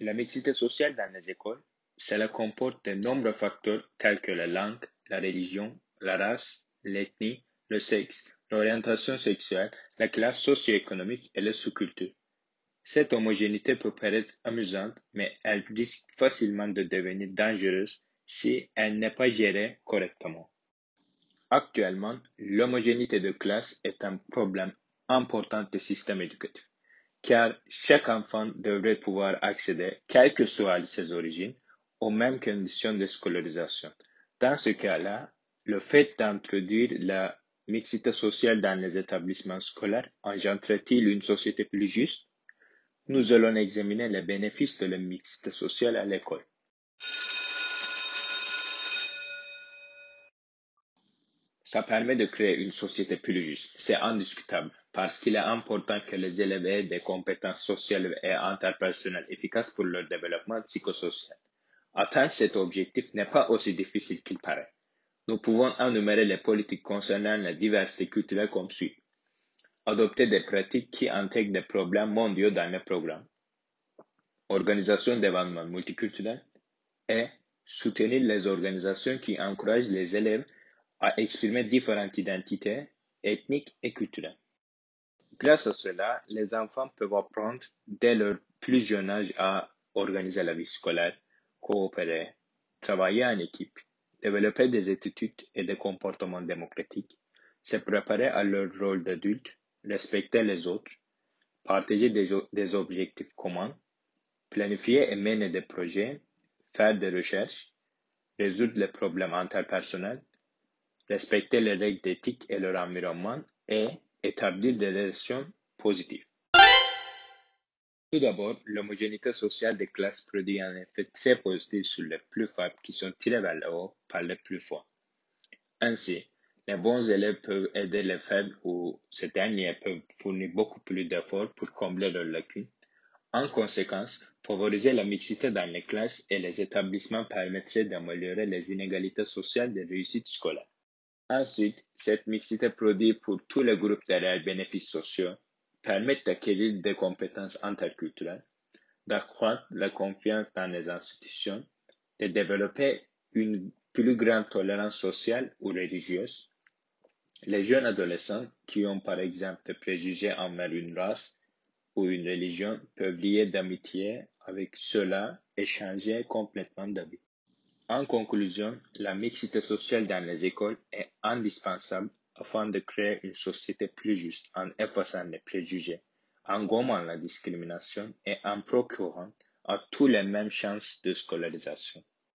La mixité sociale dans les écoles, cela comporte de nombreux facteurs tels que la langue, la religion, la race, l'ethnie, le sexe, l'orientation sexuelle, la classe socio-économique et la sous-culture. Cette homogénéité peut paraître amusante, mais elle risque facilement de devenir dangereuse si elle n'est pas gérée correctement. Actuellement, l'homogénéité de classe est un problème important du système éducatif, car chaque enfant devrait pouvoir accéder, quelles que soient ses origines, aux mêmes conditions de scolarisation. Dans ce cas-là, le fait d'introduire la mixité sociale dans les établissements scolaires engendre-t-il une société plus juste? Nous allons examiner les bénéfices de la mixité sociale à l'école. Ça permet de créer une société plus juste. C'est indiscutable parce qu'il est important que les élèves aient des compétences sociales et interpersonnelles efficaces pour leur développement psychosocial. Atteindre cet objectif n'est pas aussi difficile qu'il paraît. Nous pouvons énumérer les politiques concernant la diversité culturelle comme suit adopter des pratiques qui intègrent des problèmes mondiaux dans les programmes, organisation d'événements multiculturels et soutenir les organisations qui encouragent les élèves à exprimer différentes identités ethniques et culturelles. Grâce à cela, les enfants peuvent apprendre dès leur plus jeune âge à organiser la vie scolaire, coopérer, travailler en équipe, développer des attitudes et des comportements démocratiques, se préparer à leur rôle d'adulte respecter les autres, partager des, objectifs communs, planifier et mener des projets, faire des recherches, résoudre les problèmes interpersonnels, respecter les règles d'éthique et leur environnement et établir des relations positives. Tout d'abord, l'homogénéité sociale des classes produit un effet très positif sur les plus faibles qui sont tirés vers le haut par les plus forts. Ainsi, les bons élèves peuvent aider les faibles ou ces derniers peuvent fournir beaucoup plus d'efforts pour combler leurs lacunes. En conséquence, favoriser la mixité dans les classes et les établissements permettrait d'améliorer les inégalités sociales de réussite scolaire. Ensuite, cette mixité produit pour tous les groupes de réels bénéfices sociaux permet d'acquérir des compétences interculturelles, d'accroître la confiance dans les institutions, de développer une plus grande tolérance sociale ou religieuse, les jeunes adolescents qui ont par exemple des préjugés envers une race ou une religion peuvent lier d'amitié avec ceux-là et changer complètement d'avis. En conclusion, la mixité sociale dans les écoles est indispensable afin de créer une société plus juste en effaçant les préjugés, en gommant la discrimination et en procurant à tous les mêmes chances de scolarisation.